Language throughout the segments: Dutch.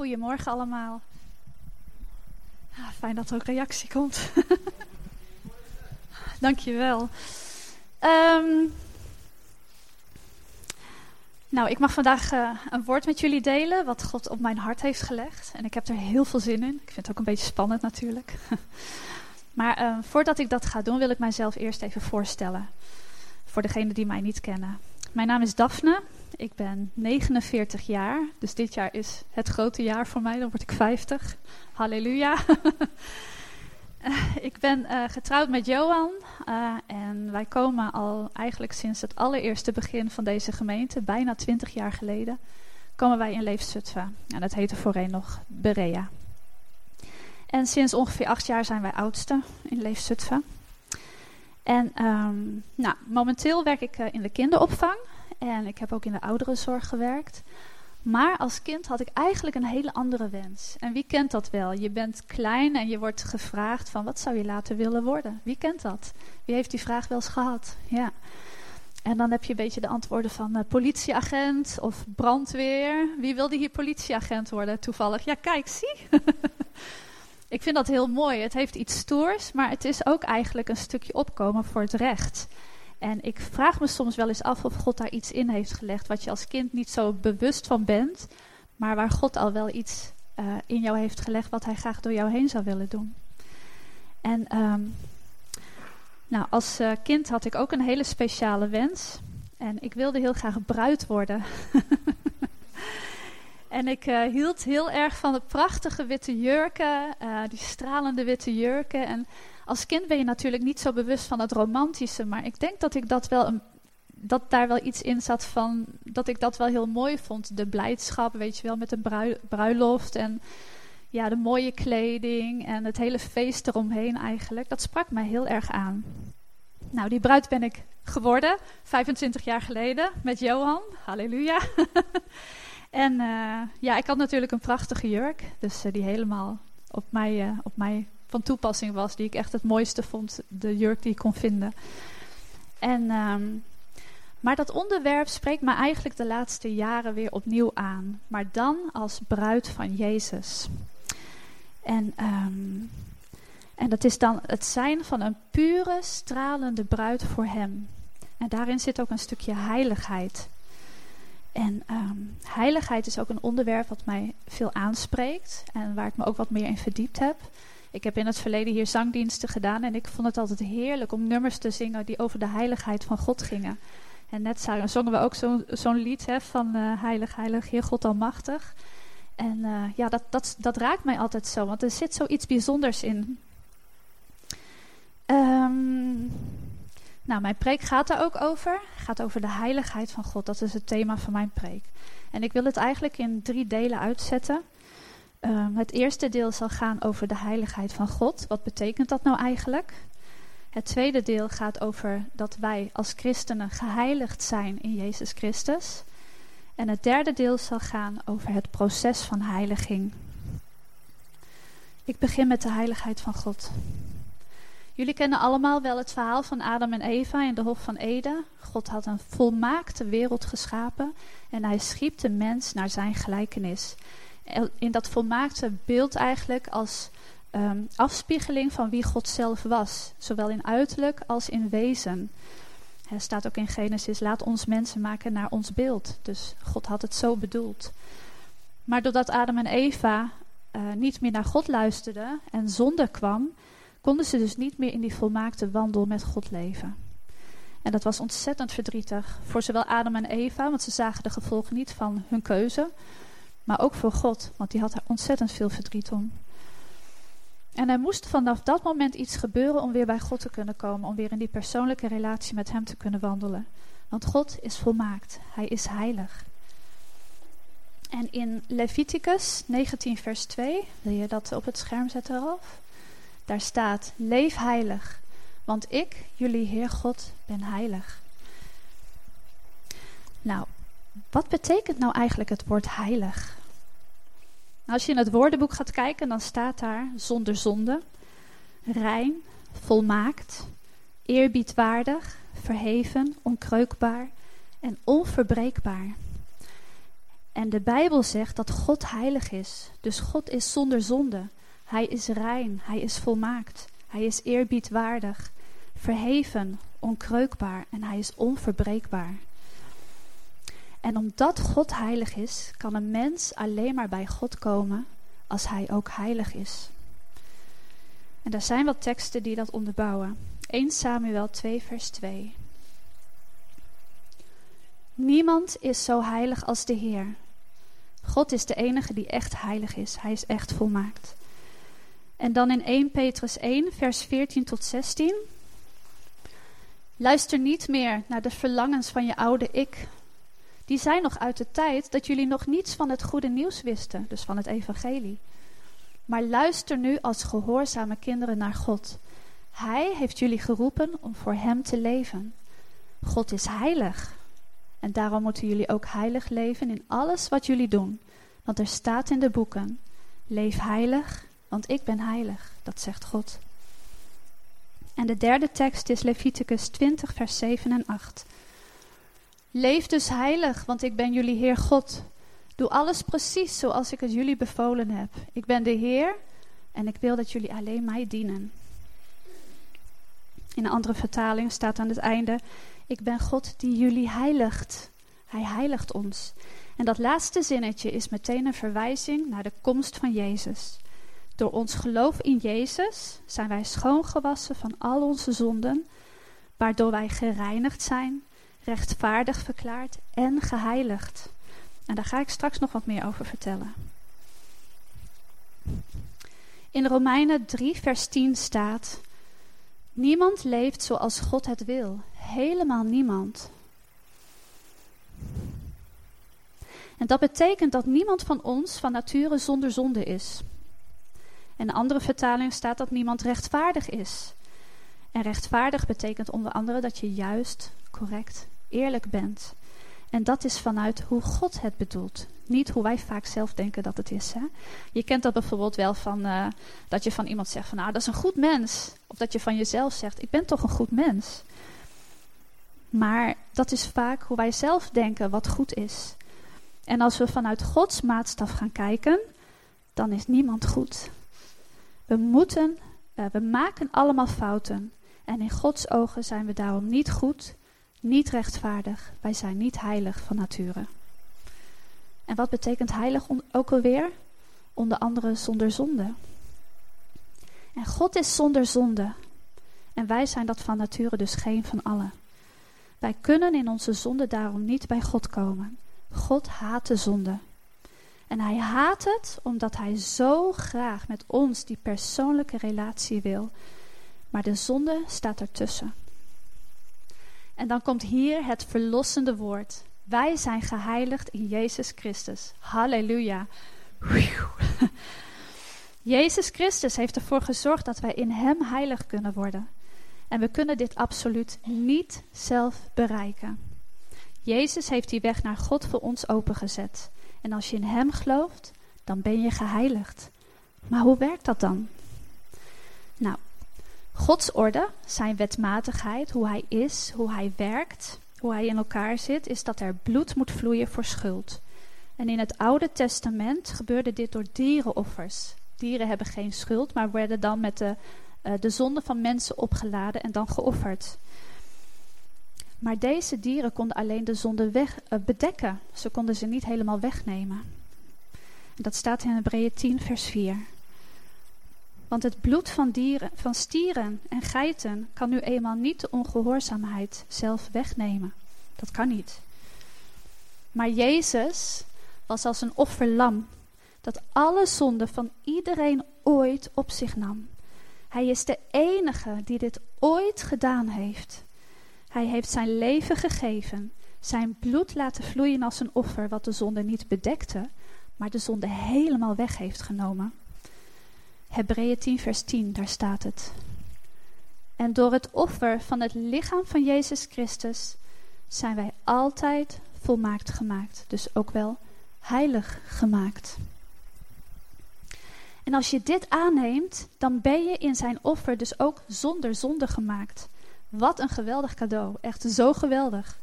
Goedemorgen allemaal. Ah, fijn dat er ook reactie komt. Dankjewel. Um, nou, ik mag vandaag uh, een woord met jullie delen wat God op mijn hart heeft gelegd. En ik heb er heel veel zin in. Ik vind het ook een beetje spannend natuurlijk. maar uh, voordat ik dat ga doen, wil ik mijzelf eerst even voorstellen. Voor degenen die mij niet kennen. Mijn naam is Daphne. Ik ben 49 jaar. Dus dit jaar is het grote jaar voor mij. Dan word ik 50. Halleluja. ik ben uh, getrouwd met Johan. Uh, en wij komen al eigenlijk sinds het allereerste begin van deze gemeente, bijna 20 jaar geleden, komen wij in Leefzutphen. En dat heette voorheen nog Berea. En sinds ongeveer acht jaar zijn wij oudste in Leefzutphen. En um, nou, momenteel werk ik in de kinderopvang. En ik heb ook in de ouderenzorg gewerkt. Maar als kind had ik eigenlijk een hele andere wens. En wie kent dat wel? Je bent klein en je wordt gevraagd van wat zou je later willen worden? Wie kent dat? Wie heeft die vraag wel eens gehad? Ja. En dan heb je een beetje de antwoorden van uh, politieagent of brandweer. Wie wilde hier politieagent worden toevallig? Ja, kijk, zie. ik vind dat heel mooi. Het heeft iets stoers, maar het is ook eigenlijk een stukje opkomen voor het recht. En ik vraag me soms wel eens af of God daar iets in heeft gelegd wat je als kind niet zo bewust van bent, maar waar God al wel iets uh, in jou heeft gelegd wat hij graag door jou heen zou willen doen. En um, nou, als uh, kind had ik ook een hele speciale wens. En ik wilde heel graag bruid worden. en ik uh, hield heel erg van de prachtige witte jurken, die stralende witte jurken. En als kind ben je natuurlijk niet zo bewust van het romantische, maar ik denk dat ik dat wel een, dat daar wel iets in zat van dat ik dat wel heel mooi vond. De blijdschap, weet je wel, met een bruiloft en ja, de mooie kleding en het hele feest eromheen eigenlijk. Dat sprak mij heel erg aan. Nou, die bruid ben ik geworden, 25 jaar geleden, met Johan. Halleluja. en uh, ja, ik had natuurlijk een prachtige jurk, dus uh, die helemaal op mij, uh, op mij van toepassing was, die ik echt het mooiste vond, de jurk die ik kon vinden. En, um, maar dat onderwerp spreekt me eigenlijk de laatste jaren weer opnieuw aan, maar dan als bruid van Jezus. En, um, en dat is dan het zijn van een pure, stralende bruid voor Hem. En daarin zit ook een stukje heiligheid. En um, heiligheid is ook een onderwerp wat mij veel aanspreekt en waar ik me ook wat meer in verdiept heb. Ik heb in het verleden hier zangdiensten gedaan en ik vond het altijd heerlijk om nummers te zingen die over de heiligheid van God gingen. En net zongen we ook zo'n zo lied hè, van uh, Heilig, Heilig, Heer God Almachtig. En uh, ja, dat, dat, dat raakt mij altijd zo, want er zit zoiets bijzonders in. Um, nou, mijn preek gaat daar ook over. Gaat over de heiligheid van God. Dat is het thema van mijn preek. En ik wil het eigenlijk in drie delen uitzetten. Um, het eerste deel zal gaan over de heiligheid van God. Wat betekent dat nou eigenlijk? Het tweede deel gaat over dat wij als christenen geheiligd zijn in Jezus Christus. En het derde deel zal gaan over het proces van heiliging. Ik begin met de heiligheid van God. Jullie kennen allemaal wel het verhaal van Adam en Eva in de Hof van Eden. God had een volmaakte wereld geschapen en hij schiep de mens naar zijn gelijkenis in dat volmaakte beeld eigenlijk als um, afspiegeling van wie God zelf was. Zowel in uiterlijk als in wezen. Er staat ook in Genesis, laat ons mensen maken naar ons beeld. Dus God had het zo bedoeld. Maar doordat Adam en Eva uh, niet meer naar God luisterden en zonde kwam, konden ze dus niet meer in die volmaakte wandel met God leven. En dat was ontzettend verdrietig voor zowel Adam en Eva, want ze zagen de gevolgen niet van hun keuze, maar ook voor God, want die had er ontzettend veel verdriet om. En er moest vanaf dat moment iets gebeuren om weer bij God te kunnen komen, om weer in die persoonlijke relatie met Hem te kunnen wandelen. Want God is volmaakt, Hij is heilig. En in Leviticus 19, vers 2, wil je dat op het scherm zetten, eraf? Daar staat: Leef heilig, want ik, jullie Heer God, ben heilig. Nou, wat betekent nou eigenlijk het woord heilig? Als je in het woordenboek gaat kijken, dan staat daar zonder zonde, rein, volmaakt, eerbiedwaardig, verheven, onkreukbaar en onverbreekbaar. En de Bijbel zegt dat God heilig is. Dus God is zonder zonde. Hij is rein, hij is volmaakt, hij is eerbiedwaardig, verheven, onkreukbaar en hij is onverbreekbaar. En omdat God heilig is, kan een mens alleen maar bij God komen als hij ook heilig is. En er zijn wat teksten die dat onderbouwen. 1 Samuel 2, vers 2. Niemand is zo heilig als de Heer. God is de enige die echt heilig is. Hij is echt volmaakt. En dan in 1 Petrus 1, vers 14 tot 16. Luister niet meer naar de verlangens van je oude ik. Die zijn nog uit de tijd dat jullie nog niets van het goede nieuws wisten, dus van het evangelie. Maar luister nu als gehoorzame kinderen naar God. Hij heeft jullie geroepen om voor Hem te leven. God is heilig. En daarom moeten jullie ook heilig leven in alles wat jullie doen. Want er staat in de boeken: Leef heilig, want ik ben heilig. Dat zegt God. En de derde tekst is Leviticus 20, vers 7 en 8. Leef dus heilig, want ik ben jullie Heer God. Doe alles precies zoals ik het jullie bevolen heb. Ik ben de Heer en ik wil dat jullie alleen mij dienen. In een andere vertaling staat aan het einde: Ik ben God die jullie heiligt. Hij heiligt ons. En dat laatste zinnetje is meteen een verwijzing naar de komst van Jezus. Door ons geloof in Jezus zijn wij schoongewassen van al onze zonden, waardoor wij gereinigd zijn, rechtvaardig verklaard en geheiligd. En daar ga ik straks nog wat meer over vertellen. In Romeinen 3, vers 10 staat: Niemand leeft zoals God het wil. Helemaal niemand. En dat betekent dat niemand van ons van nature zonder zonde is. In een andere vertaling staat dat niemand rechtvaardig is. En rechtvaardig betekent onder andere dat je juist, correct, eerlijk bent. En dat is vanuit hoe God het bedoelt. Niet hoe wij vaak zelf denken dat het is. Hè? Je kent dat bijvoorbeeld wel van uh, dat je van iemand zegt van nou dat is een goed mens. Of dat je van jezelf zegt ik ben toch een goed mens. Maar dat is vaak hoe wij zelf denken wat goed is. En als we vanuit Gods maatstaf gaan kijken, dan is niemand goed. We moeten, uh, we maken allemaal fouten. En in Gods ogen zijn we daarom niet goed, niet rechtvaardig. Wij zijn niet heilig van nature. En wat betekent heilig ook alweer? Onder andere zonder zonde. En God is zonder zonde. En wij zijn dat van nature dus geen van allen. Wij kunnen in onze zonde daarom niet bij God komen. God haat de zonde. En hij haat het omdat hij zo graag met ons die persoonlijke relatie wil. Maar de zonde staat ertussen. En dan komt hier het verlossende woord. Wij zijn geheiligd in Jezus Christus. Halleluja. Jezus Christus heeft ervoor gezorgd dat wij in Hem heilig kunnen worden. En we kunnen dit absoluut niet zelf bereiken. Jezus heeft die weg naar God voor ons opengezet. En als je in Hem gelooft, dan ben je geheiligd. Maar hoe werkt dat dan? Nou, Gods orde, zijn wetmatigheid, hoe Hij is, hoe Hij werkt, hoe Hij in elkaar zit, is dat er bloed moet vloeien voor schuld. En in het Oude Testament gebeurde dit door dierenoffers. Dieren hebben geen schuld, maar werden dan met de, uh, de zonde van mensen opgeladen en dan geofferd. Maar deze dieren konden alleen de zonde weg, uh, bedekken. Ze konden ze niet helemaal wegnemen. En dat staat in Hebreeën 10, vers 4. Want het bloed van, dieren, van stieren en geiten kan nu eenmaal niet de ongehoorzaamheid zelf wegnemen. Dat kan niet. Maar Jezus was als een offerlam dat alle zonden van iedereen ooit op zich nam. Hij is de enige die dit ooit gedaan heeft. Hij heeft zijn leven gegeven, zijn bloed laten vloeien als een offer wat de zonde niet bedekte, maar de zonde helemaal weg heeft genomen. Hebreeën 10, vers 10, daar staat het. En door het offer van het lichaam van Jezus Christus zijn wij altijd volmaakt gemaakt, dus ook wel heilig gemaakt. En als je dit aanneemt, dan ben je in zijn offer dus ook zonder zonde gemaakt. Wat een geweldig cadeau. Echt zo geweldig.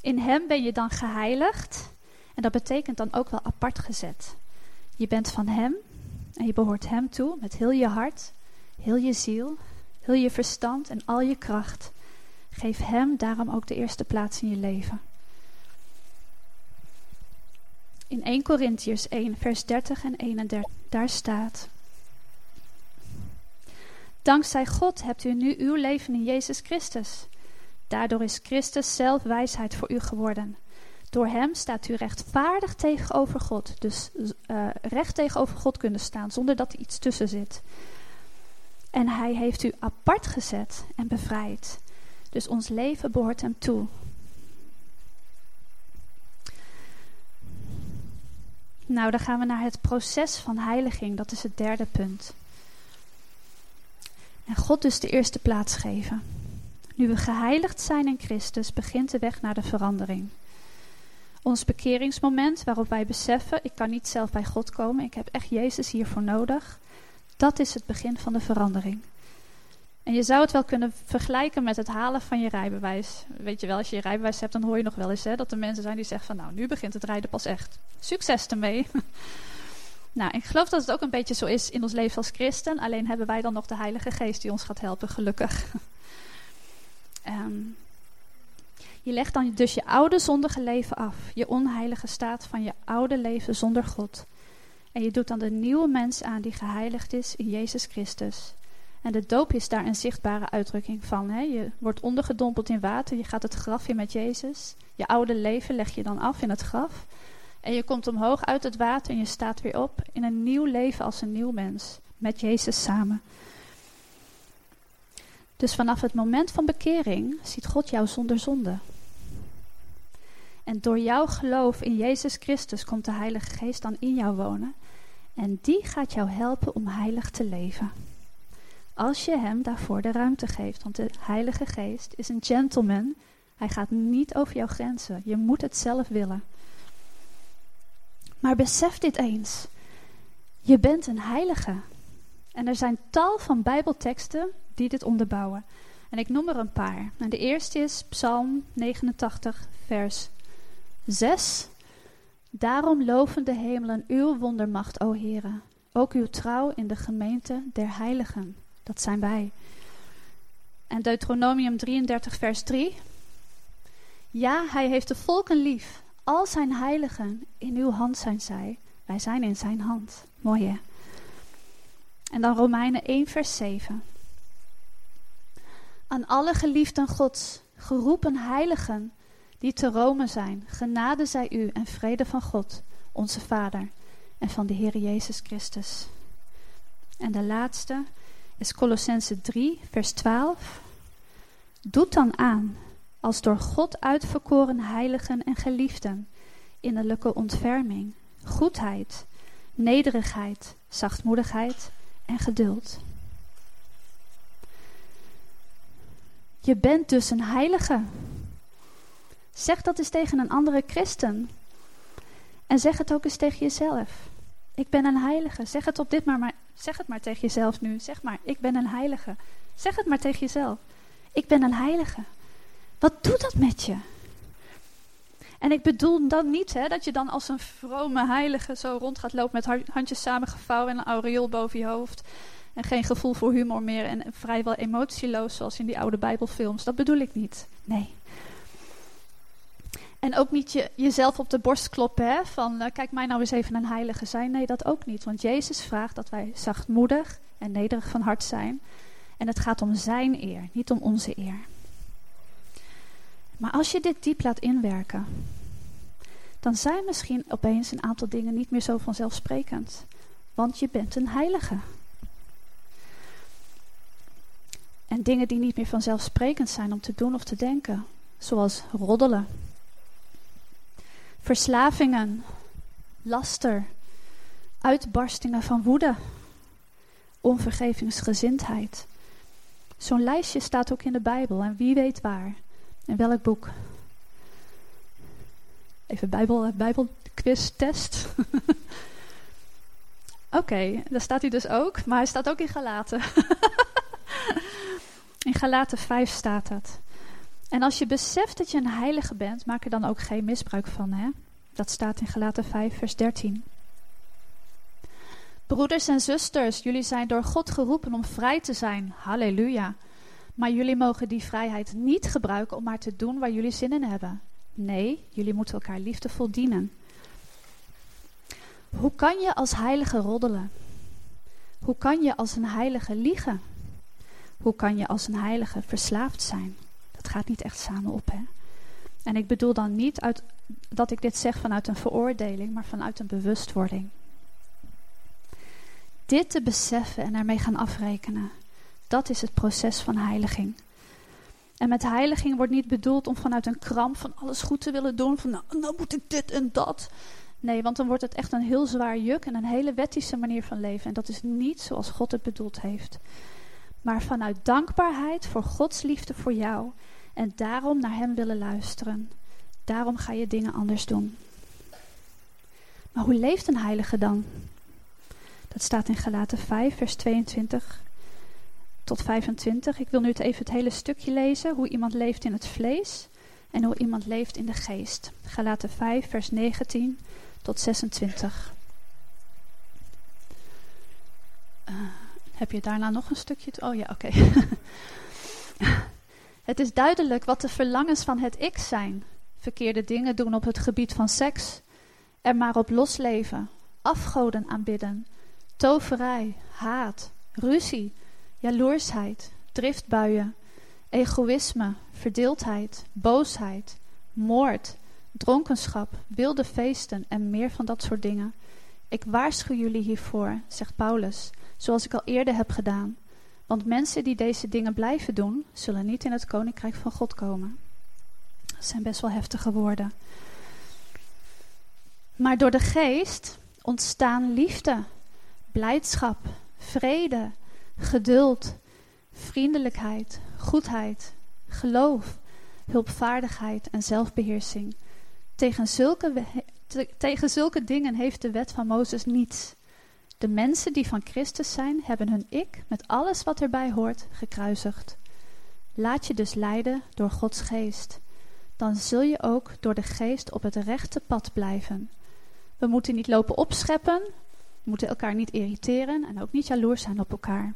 In hem ben je dan geheiligd. En dat betekent dan ook wel apart gezet. Je bent van Hem en je behoort Hem toe met heel je hart, heel je ziel, heel je verstand en al je kracht. Geef Hem daarom ook de eerste plaats in je leven. In 1 Corinthiërs 1, vers 30 en 31, daar staat. Dankzij God hebt u nu uw leven in Jezus Christus. Daardoor is Christus zelf wijsheid voor u geworden. Door hem staat u rechtvaardig tegenover God. Dus uh, recht tegenover God kunnen staan zonder dat er iets tussen zit. En hij heeft u apart gezet en bevrijd. Dus ons leven behoort hem toe. Nou, dan gaan we naar het proces van heiliging. Dat is het derde punt. En God dus de eerste plaats geven. Nu we geheiligd zijn in Christus, begint de weg naar de verandering. Ons bekeringsmoment waarop wij beseffen, ik kan niet zelf bij God komen, ik heb echt Jezus hiervoor nodig. Dat is het begin van de verandering. En je zou het wel kunnen vergelijken met het halen van je rijbewijs. Weet je wel, als je je rijbewijs hebt, dan hoor je nog wel eens hè, dat er mensen zijn die zeggen van nou, nu begint het rijden pas echt. Succes ermee. nou, ik geloof dat het ook een beetje zo is in ons leven als christen. Alleen hebben wij dan nog de Heilige Geest die ons gaat helpen, gelukkig. um, je legt dan dus je oude zondige leven af. Je onheilige staat van je oude leven zonder God. En je doet dan de nieuwe mens aan die geheiligd is in Jezus Christus. En de doop is daar een zichtbare uitdrukking van. Hè? Je wordt ondergedompeld in water, je gaat het graf in met Jezus. Je oude leven leg je dan af in het graf. En je komt omhoog uit het water en je staat weer op in een nieuw leven als een nieuw mens. Met Jezus samen. Dus vanaf het moment van bekering ziet God jou zonder zonde. En door jouw geloof in Jezus Christus komt de Heilige Geest dan in jou wonen. En die gaat jou helpen om heilig te leven. Als je hem daarvoor de ruimte geeft. Want de Heilige Geest is een gentleman. Hij gaat niet over jouw grenzen. Je moet het zelf willen. Maar besef dit eens. Je bent een heilige. En er zijn tal van Bijbelteksten die dit onderbouwen. En ik noem er een paar. De eerste is Psalm 89, vers 6. Daarom loven de hemelen uw wondermacht, o Heere. Ook uw trouw in de gemeente der heiligen. Dat zijn wij. En Deuteronomium 33, vers 3. Ja, hij heeft de volken lief. Al zijn heiligen, in uw hand zijn zij. Wij zijn in zijn hand. Mooi hè? En dan Romeinen 1, vers 7. Aan alle geliefden Gods, geroepen heiligen, die te Rome zijn, genade zij u en vrede van God, onze Vader, en van de Heer Jezus Christus. En de laatste is Colossense 3, vers 12. Doet dan aan, als door God uitverkoren heiligen en geliefden, innerlijke ontferming, goedheid, nederigheid, zachtmoedigheid en geduld. Je bent dus een heilige. Zeg dat eens tegen een andere christen. En zeg het ook eens tegen jezelf. Ik ben een heilige. Zeg het op dit maar, maar zeg het maar tegen jezelf nu. Zeg maar, ik ben een heilige. Zeg het maar tegen jezelf. Ik ben een heilige. Wat doet dat met je? En ik bedoel dan niet hè, dat je dan als een vrome heilige zo rond gaat lopen met handjes samengevouwen en een aureool boven je hoofd. En geen gevoel voor humor meer en vrijwel emotieloos zoals in die oude Bijbelfilms. Dat bedoel ik niet. Nee. En ook niet je, jezelf op de borst kloppen, hè, van uh, kijk mij nou eens even een heilige zijn. Nee, dat ook niet. Want Jezus vraagt dat wij zachtmoedig en nederig van hart zijn. En het gaat om zijn eer, niet om onze eer. Maar als je dit diep laat inwerken, dan zijn misschien opeens een aantal dingen niet meer zo vanzelfsprekend. Want je bent een heilige. En dingen die niet meer vanzelfsprekend zijn om te doen of te denken, zoals roddelen, verslavingen, laster, uitbarstingen van woede, onvergevingsgezindheid. Zo'n lijstje staat ook in de Bijbel en wie weet waar, in welk boek. Even Bijbel, Bijbelquiz test. Oké, daar staat hij dus ook, maar hij staat ook in Galaten. in Galaten 5 staat dat. En als je beseft dat je een heilige bent, maak er dan ook geen misbruik van. Hè? Dat staat in Galaten 5, vers 13. Broeders en zusters, jullie zijn door God geroepen om vrij te zijn. Halleluja. Maar jullie mogen die vrijheid niet gebruiken om maar te doen waar jullie zin in hebben. Nee, jullie moeten elkaar liefdevol dienen. Hoe kan je als heilige roddelen? Hoe kan je als een heilige liegen? Hoe kan je als een heilige verslaafd zijn? Dat gaat niet echt samen op, hè? En ik bedoel dan niet uit, dat ik dit zeg vanuit een veroordeling, maar vanuit een bewustwording. Dit te beseffen en ermee gaan afrekenen, dat is het proces van heiliging. En met heiliging wordt niet bedoeld om vanuit een kramp van alles goed te willen doen, van nou, nou moet ik dit en dat. Nee, want dan wordt het echt een heel zwaar juk en een hele wettische manier van leven. En dat is niet zoals God het bedoeld heeft. Maar vanuit dankbaarheid voor Gods liefde voor jou en daarom naar Hem willen luisteren. Daarom ga je dingen anders doen. Maar hoe leeft een heilige dan? Dat staat in Galaten 5, vers 22 tot 25. Ik wil nu even het hele stukje lezen. Hoe iemand leeft in het vlees en hoe iemand leeft in de geest. Galaten 5, vers 19 tot 26. Uh, eh, heb je daarna nog een stukje? Oh ja, oké. het is duidelijk wat de verlangens van het ik zijn. Verkeerde dingen doen op het gebied van seks. Er maar op losleven. Afgoden aanbidden. Toverij, haat, ruzie, jaloersheid, driftbuien, egoïsme, verdeeldheid, boosheid, moord, dronkenschap, wilde feesten en meer van dat soort dingen. Ik waarschuw jullie hiervoor, zegt Paulus, zoals ik al eerder heb gedaan. Want mensen die deze dingen blijven doen, zullen niet in het koninkrijk van God komen. Dat zijn best wel heftige woorden. Maar door de geest ontstaan liefde, blijdschap, vrede, geduld, vriendelijkheid, goedheid, geloof, hulpvaardigheid en zelfbeheersing. Tegen zulke, tegen zulke dingen heeft de wet van Mozes niets. De mensen die van Christus zijn, hebben hun ik met alles wat erbij hoort gekruisigd. Laat je dus leiden door Gods geest. Dan zul je ook door de geest op het rechte pad blijven. We moeten niet lopen opscheppen, we moeten elkaar niet irriteren en ook niet jaloers zijn op elkaar.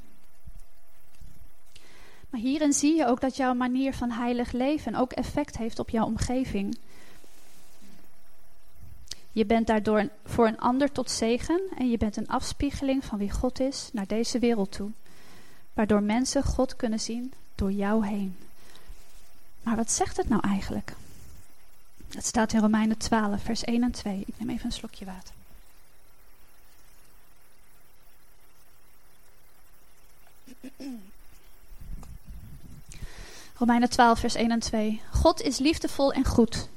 Maar hierin zie je ook dat jouw manier van heilig leven ook effect heeft op jouw omgeving. Je bent daardoor voor een ander tot zegen en je bent een afspiegeling van wie God is naar deze wereld toe. Waardoor mensen God kunnen zien door jou heen. Maar wat zegt het nou eigenlijk? Het staat in Romeinen 12, vers 1 en 2. Ik neem even een slokje water. Romeinen 12, vers 1 en 2. God is liefdevol en goed.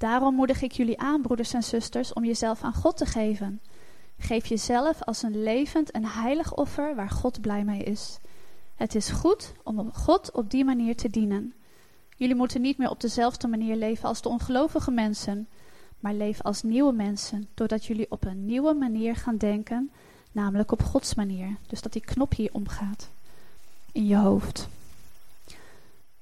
Daarom moedig ik jullie aan, broeders en zusters, om jezelf aan God te geven. Geef jezelf als een levend en heilig offer waar God blij mee is. Het is goed om God op die manier te dienen. Jullie moeten niet meer op dezelfde manier leven als de ongelovige mensen, maar leven als nieuwe mensen, doordat jullie op een nieuwe manier gaan denken, namelijk op Gods manier. Dus dat die knop hier omgaat in je hoofd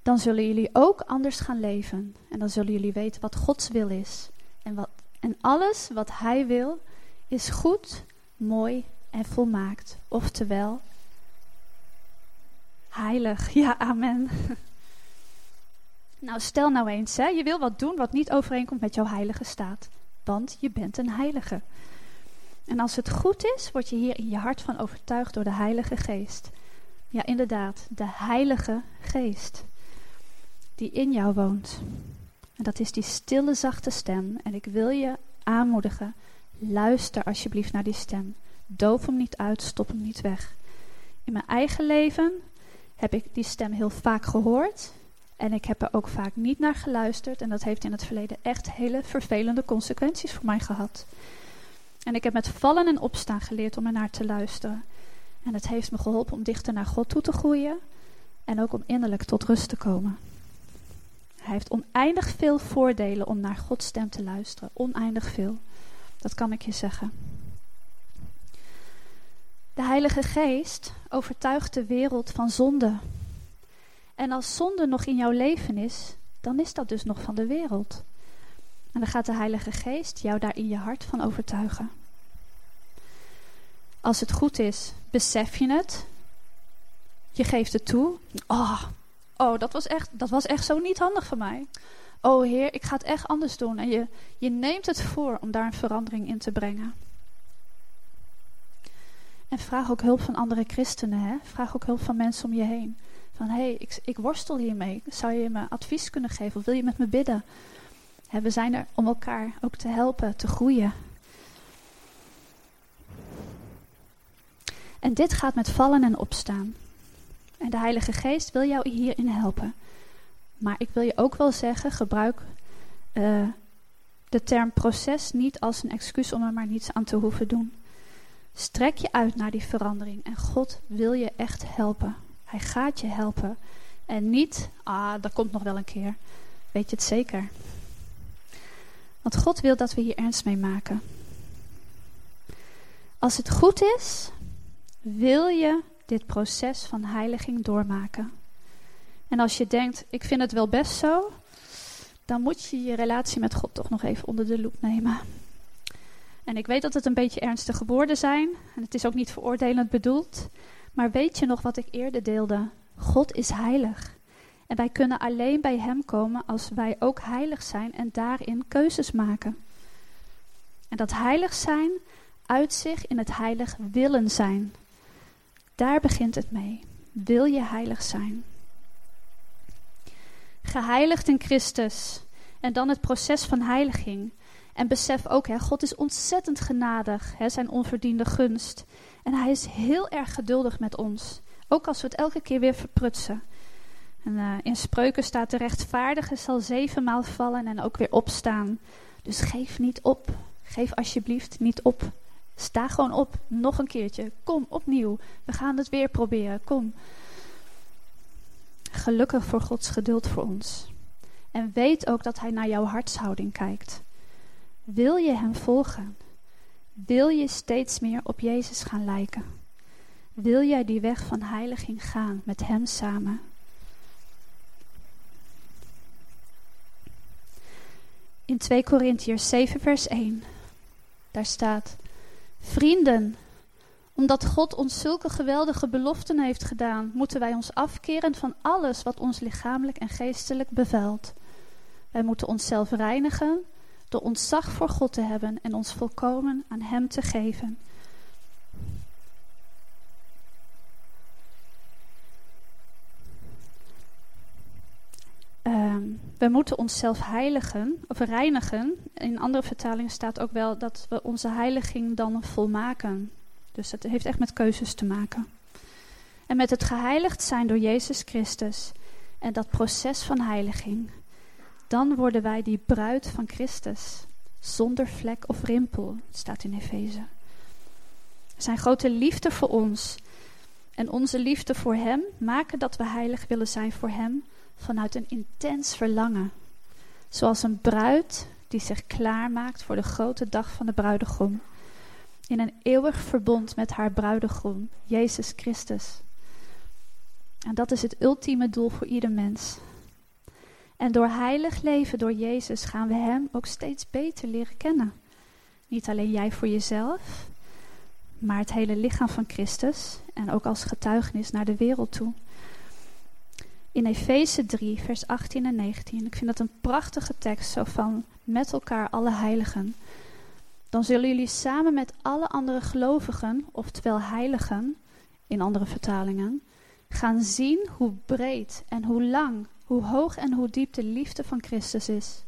dan zullen jullie ook anders gaan leven. En dan zullen jullie weten wat Gods wil is. En, wat, en alles wat Hij wil is goed, mooi en volmaakt. Oftewel, heilig. Ja, amen. Nou, stel nou eens, hè, je wil wat doen wat niet overeenkomt met jouw heilige staat. Want je bent een heilige. En als het goed is, word je hier in je hart van overtuigd door de Heilige Geest. Ja, inderdaad, de Heilige Geest die in jou woont. En dat is die stille, zachte stem. En ik wil je aanmoedigen, luister alsjeblieft naar die stem. Doof hem niet uit, stop hem niet weg. In mijn eigen leven heb ik die stem heel vaak gehoord. En ik heb er ook vaak niet naar geluisterd. En dat heeft in het verleden echt hele vervelende consequenties voor mij gehad. En ik heb met vallen en opstaan geleerd om er naar te luisteren. En het heeft me geholpen om dichter naar God toe te groeien. En ook om innerlijk tot rust te komen. Hij heeft oneindig veel voordelen om naar Gods stem te luisteren. Oneindig veel. Dat kan ik je zeggen. De Heilige Geest overtuigt de wereld van zonde. En als zonde nog in jouw leven is, dan is dat dus nog van de wereld. En dan gaat de Heilige Geest jou daar in je hart van overtuigen. Als het goed is, besef je het. Je geeft het toe. Oh, oh dat, was echt, dat was echt zo niet handig van mij. Oh Heer, ik ga het echt anders doen. En je, je neemt het voor om daar een verandering in te brengen. En vraag ook hulp van andere christenen. Hè? Vraag ook hulp van mensen om je heen. Van hé, hey, ik, ik worstel hiermee. Zou je me advies kunnen geven of wil je met me bidden? we zijn er om elkaar ook te helpen, te groeien. En dit gaat met vallen en opstaan. En de Heilige Geest wil jou hierin helpen. Maar ik wil je ook wel zeggen, gebruik uh, de term proces niet als een excuus om er maar niets aan te hoeven doen. Strek je uit naar die verandering en God wil je echt helpen. Hij gaat je helpen. En niet, ah, dat komt nog wel een keer. Weet je het zeker? Want God wil dat we hier ernst mee maken. Als het goed is, wil je dit proces van heiliging doormaken. En als je denkt, ik vind het wel best zo, dan moet je je relatie met God toch nog even onder de loep nemen. En ik weet dat het een beetje ernstige woorden zijn, en het is ook niet veroordelend bedoeld, maar weet je nog wat ik eerder deelde? God is heilig. En wij kunnen alleen bij Hem komen als wij ook heilig zijn en daarin keuzes maken. En dat heilig zijn uit zich in het heilig willen zijn. Daar begint het mee. Wil je heilig zijn? Geheiligd in Christus. En dan het proces van heiliging. En besef ook, hè, God is ontzettend genadig, hè, zijn onverdiende gunst. En hij is heel erg geduldig met ons. Ook als we het elke keer weer verprutsen. En, uh, in spreuken staat de rechtvaardige zal zevenmaal vallen en ook weer opstaan. Dus geef niet op. Geef alsjeblieft niet op. Sta gewoon op. Nog een keertje. Kom opnieuw. We gaan het weer proberen. Kom. Gelukkig voor Gods geduld voor ons. En weet ook dat Hij naar jouw hartshouding kijkt. Wil je Hem volgen? Wil je steeds meer op Jezus gaan lijken? Wil jij die weg van heiliging gaan met Hem samen? In 2 Korintiërs 7 vers 1, daar staat... Vrienden, omdat God ons zulke geweldige beloften heeft gedaan, moeten wij ons afkeren van alles wat ons lichamelijk en geestelijk bevuilt. Wij moeten onszelf reinigen door ontzag voor God te hebben en ons volkomen aan Hem te geven. We moeten onszelf heiligen of reinigen. In andere vertalingen staat ook wel dat we onze heiliging dan volmaken. Dus het heeft echt met keuzes te maken. En met het geheiligd zijn door Jezus Christus en dat proces van heiliging, dan worden wij die bruid van Christus, zonder vlek of rimpel, staat in Efeze. Zijn grote liefde voor ons en onze liefde voor Hem maken dat we heilig willen zijn voor Hem vanuit een intens verlangen. Zoals een bruid die zich klaarmaakt voor de grote dag van de bruidegom. In een eeuwig verbond met haar bruidegom, Jezus Christus. En dat is het ultieme doel voor ieder mens. En door heilig leven door Jezus gaan we Hem ook steeds beter leren kennen. Niet alleen jij voor jezelf, maar het hele lichaam van Christus en ook als getuigenis naar de wereld toe in Efeze 3, vers 18 en 19. Ik vind dat een prachtige tekst, zo van met elkaar alle heiligen. Dan zullen jullie samen met alle andere gelovigen, oftewel heiligen, in andere vertalingen, gaan zien hoe breed en hoe lang, hoe hoog en hoe diep de liefde van Christus is.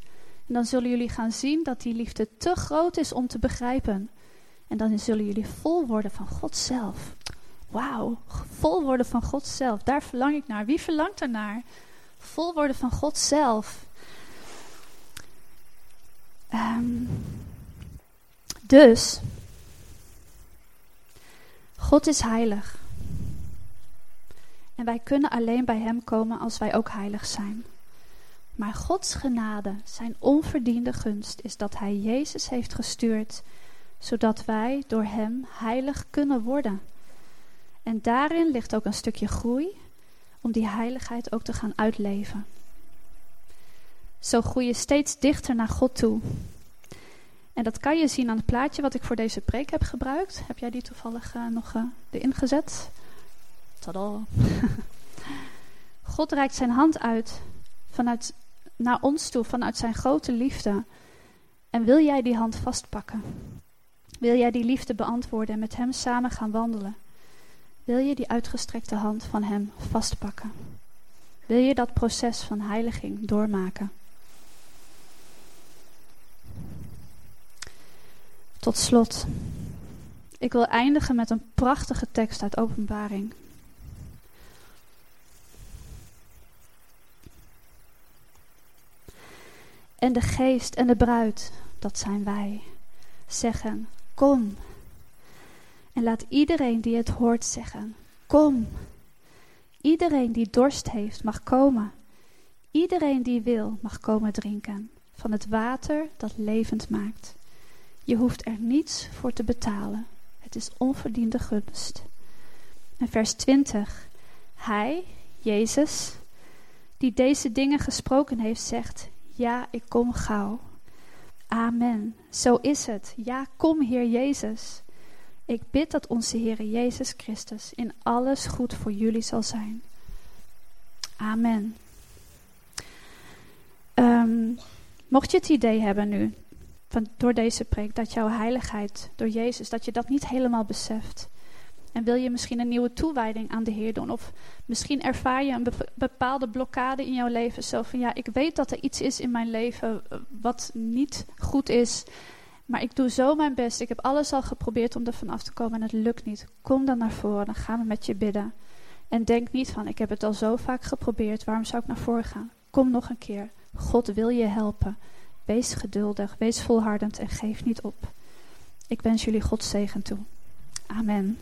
En dan zullen jullie gaan zien dat die liefde te groot is om te begrijpen. En dan zullen jullie vol worden van God zelf. Wauw, vol worden van God zelf. Daar verlang ik naar. Wie verlangt ernaar? Vol worden van God zelf. Um, dus, God is heilig. En wij kunnen alleen bij Hem komen als wij ook heilig zijn. Maar Gods genade, zijn onverdiende gunst, is dat Hij Jezus heeft gestuurd, zodat wij door Hem heilig kunnen worden. En daarin ligt ook een stukje groei om die heiligheid ook te gaan uitleven. Zo groei je steeds dichter naar God toe. En dat kan je zien aan het plaatje wat ik voor deze preek heb gebruikt. Heb jij die toevallig uh, nog uh, erin gezet? Tada! God reikt zijn hand uit vanuit, naar ons toe vanuit zijn grote liefde. En wil jij die hand vastpakken? Wil jij die liefde beantwoorden en met hem samen gaan wandelen? Wil je die uitgestrekte hand van hem vastpakken? Wil je dat proces van heiliging doormaken? Tot slot, ik wil eindigen met een prachtige tekst uit Openbaring. En de geest en de bruid, dat zijn wij, zeggen: Kom. En laat iedereen die het hoort zeggen: Kom. Iedereen die dorst heeft, mag komen. Iedereen die wil, mag komen drinken van het water dat levend maakt. Je hoeft er niets voor te betalen. Het is onverdiende gunst. En vers 20. Hij, Jezus, die deze dingen gesproken heeft, zegt: Ja, ik kom gauw. Amen. Zo is het. Ja, kom, Heer Jezus. Ik bid dat onze Heer Jezus Christus in alles goed voor jullie zal zijn. Amen. Um, mocht je het idee hebben nu van, door deze preek dat jouw heiligheid door Jezus, dat je dat niet helemaal beseft. En wil je misschien een nieuwe toewijding aan de Heer doen? Of misschien ervaar je een bepaalde blokkade in jouw leven. Zo van ja, ik weet dat er iets is in mijn leven eh, wat niet goed is. Maar ik doe zo mijn best. Ik heb alles al geprobeerd om er vanaf te komen en het lukt niet. Kom dan naar voren, dan gaan we met je bidden. En denk niet van, ik heb het al zo vaak geprobeerd, waarom zou ik naar voren gaan? Kom nog een keer. God wil je helpen. Wees geduldig, wees volhardend en geef niet op. Ik wens jullie God zegen toe. Amen.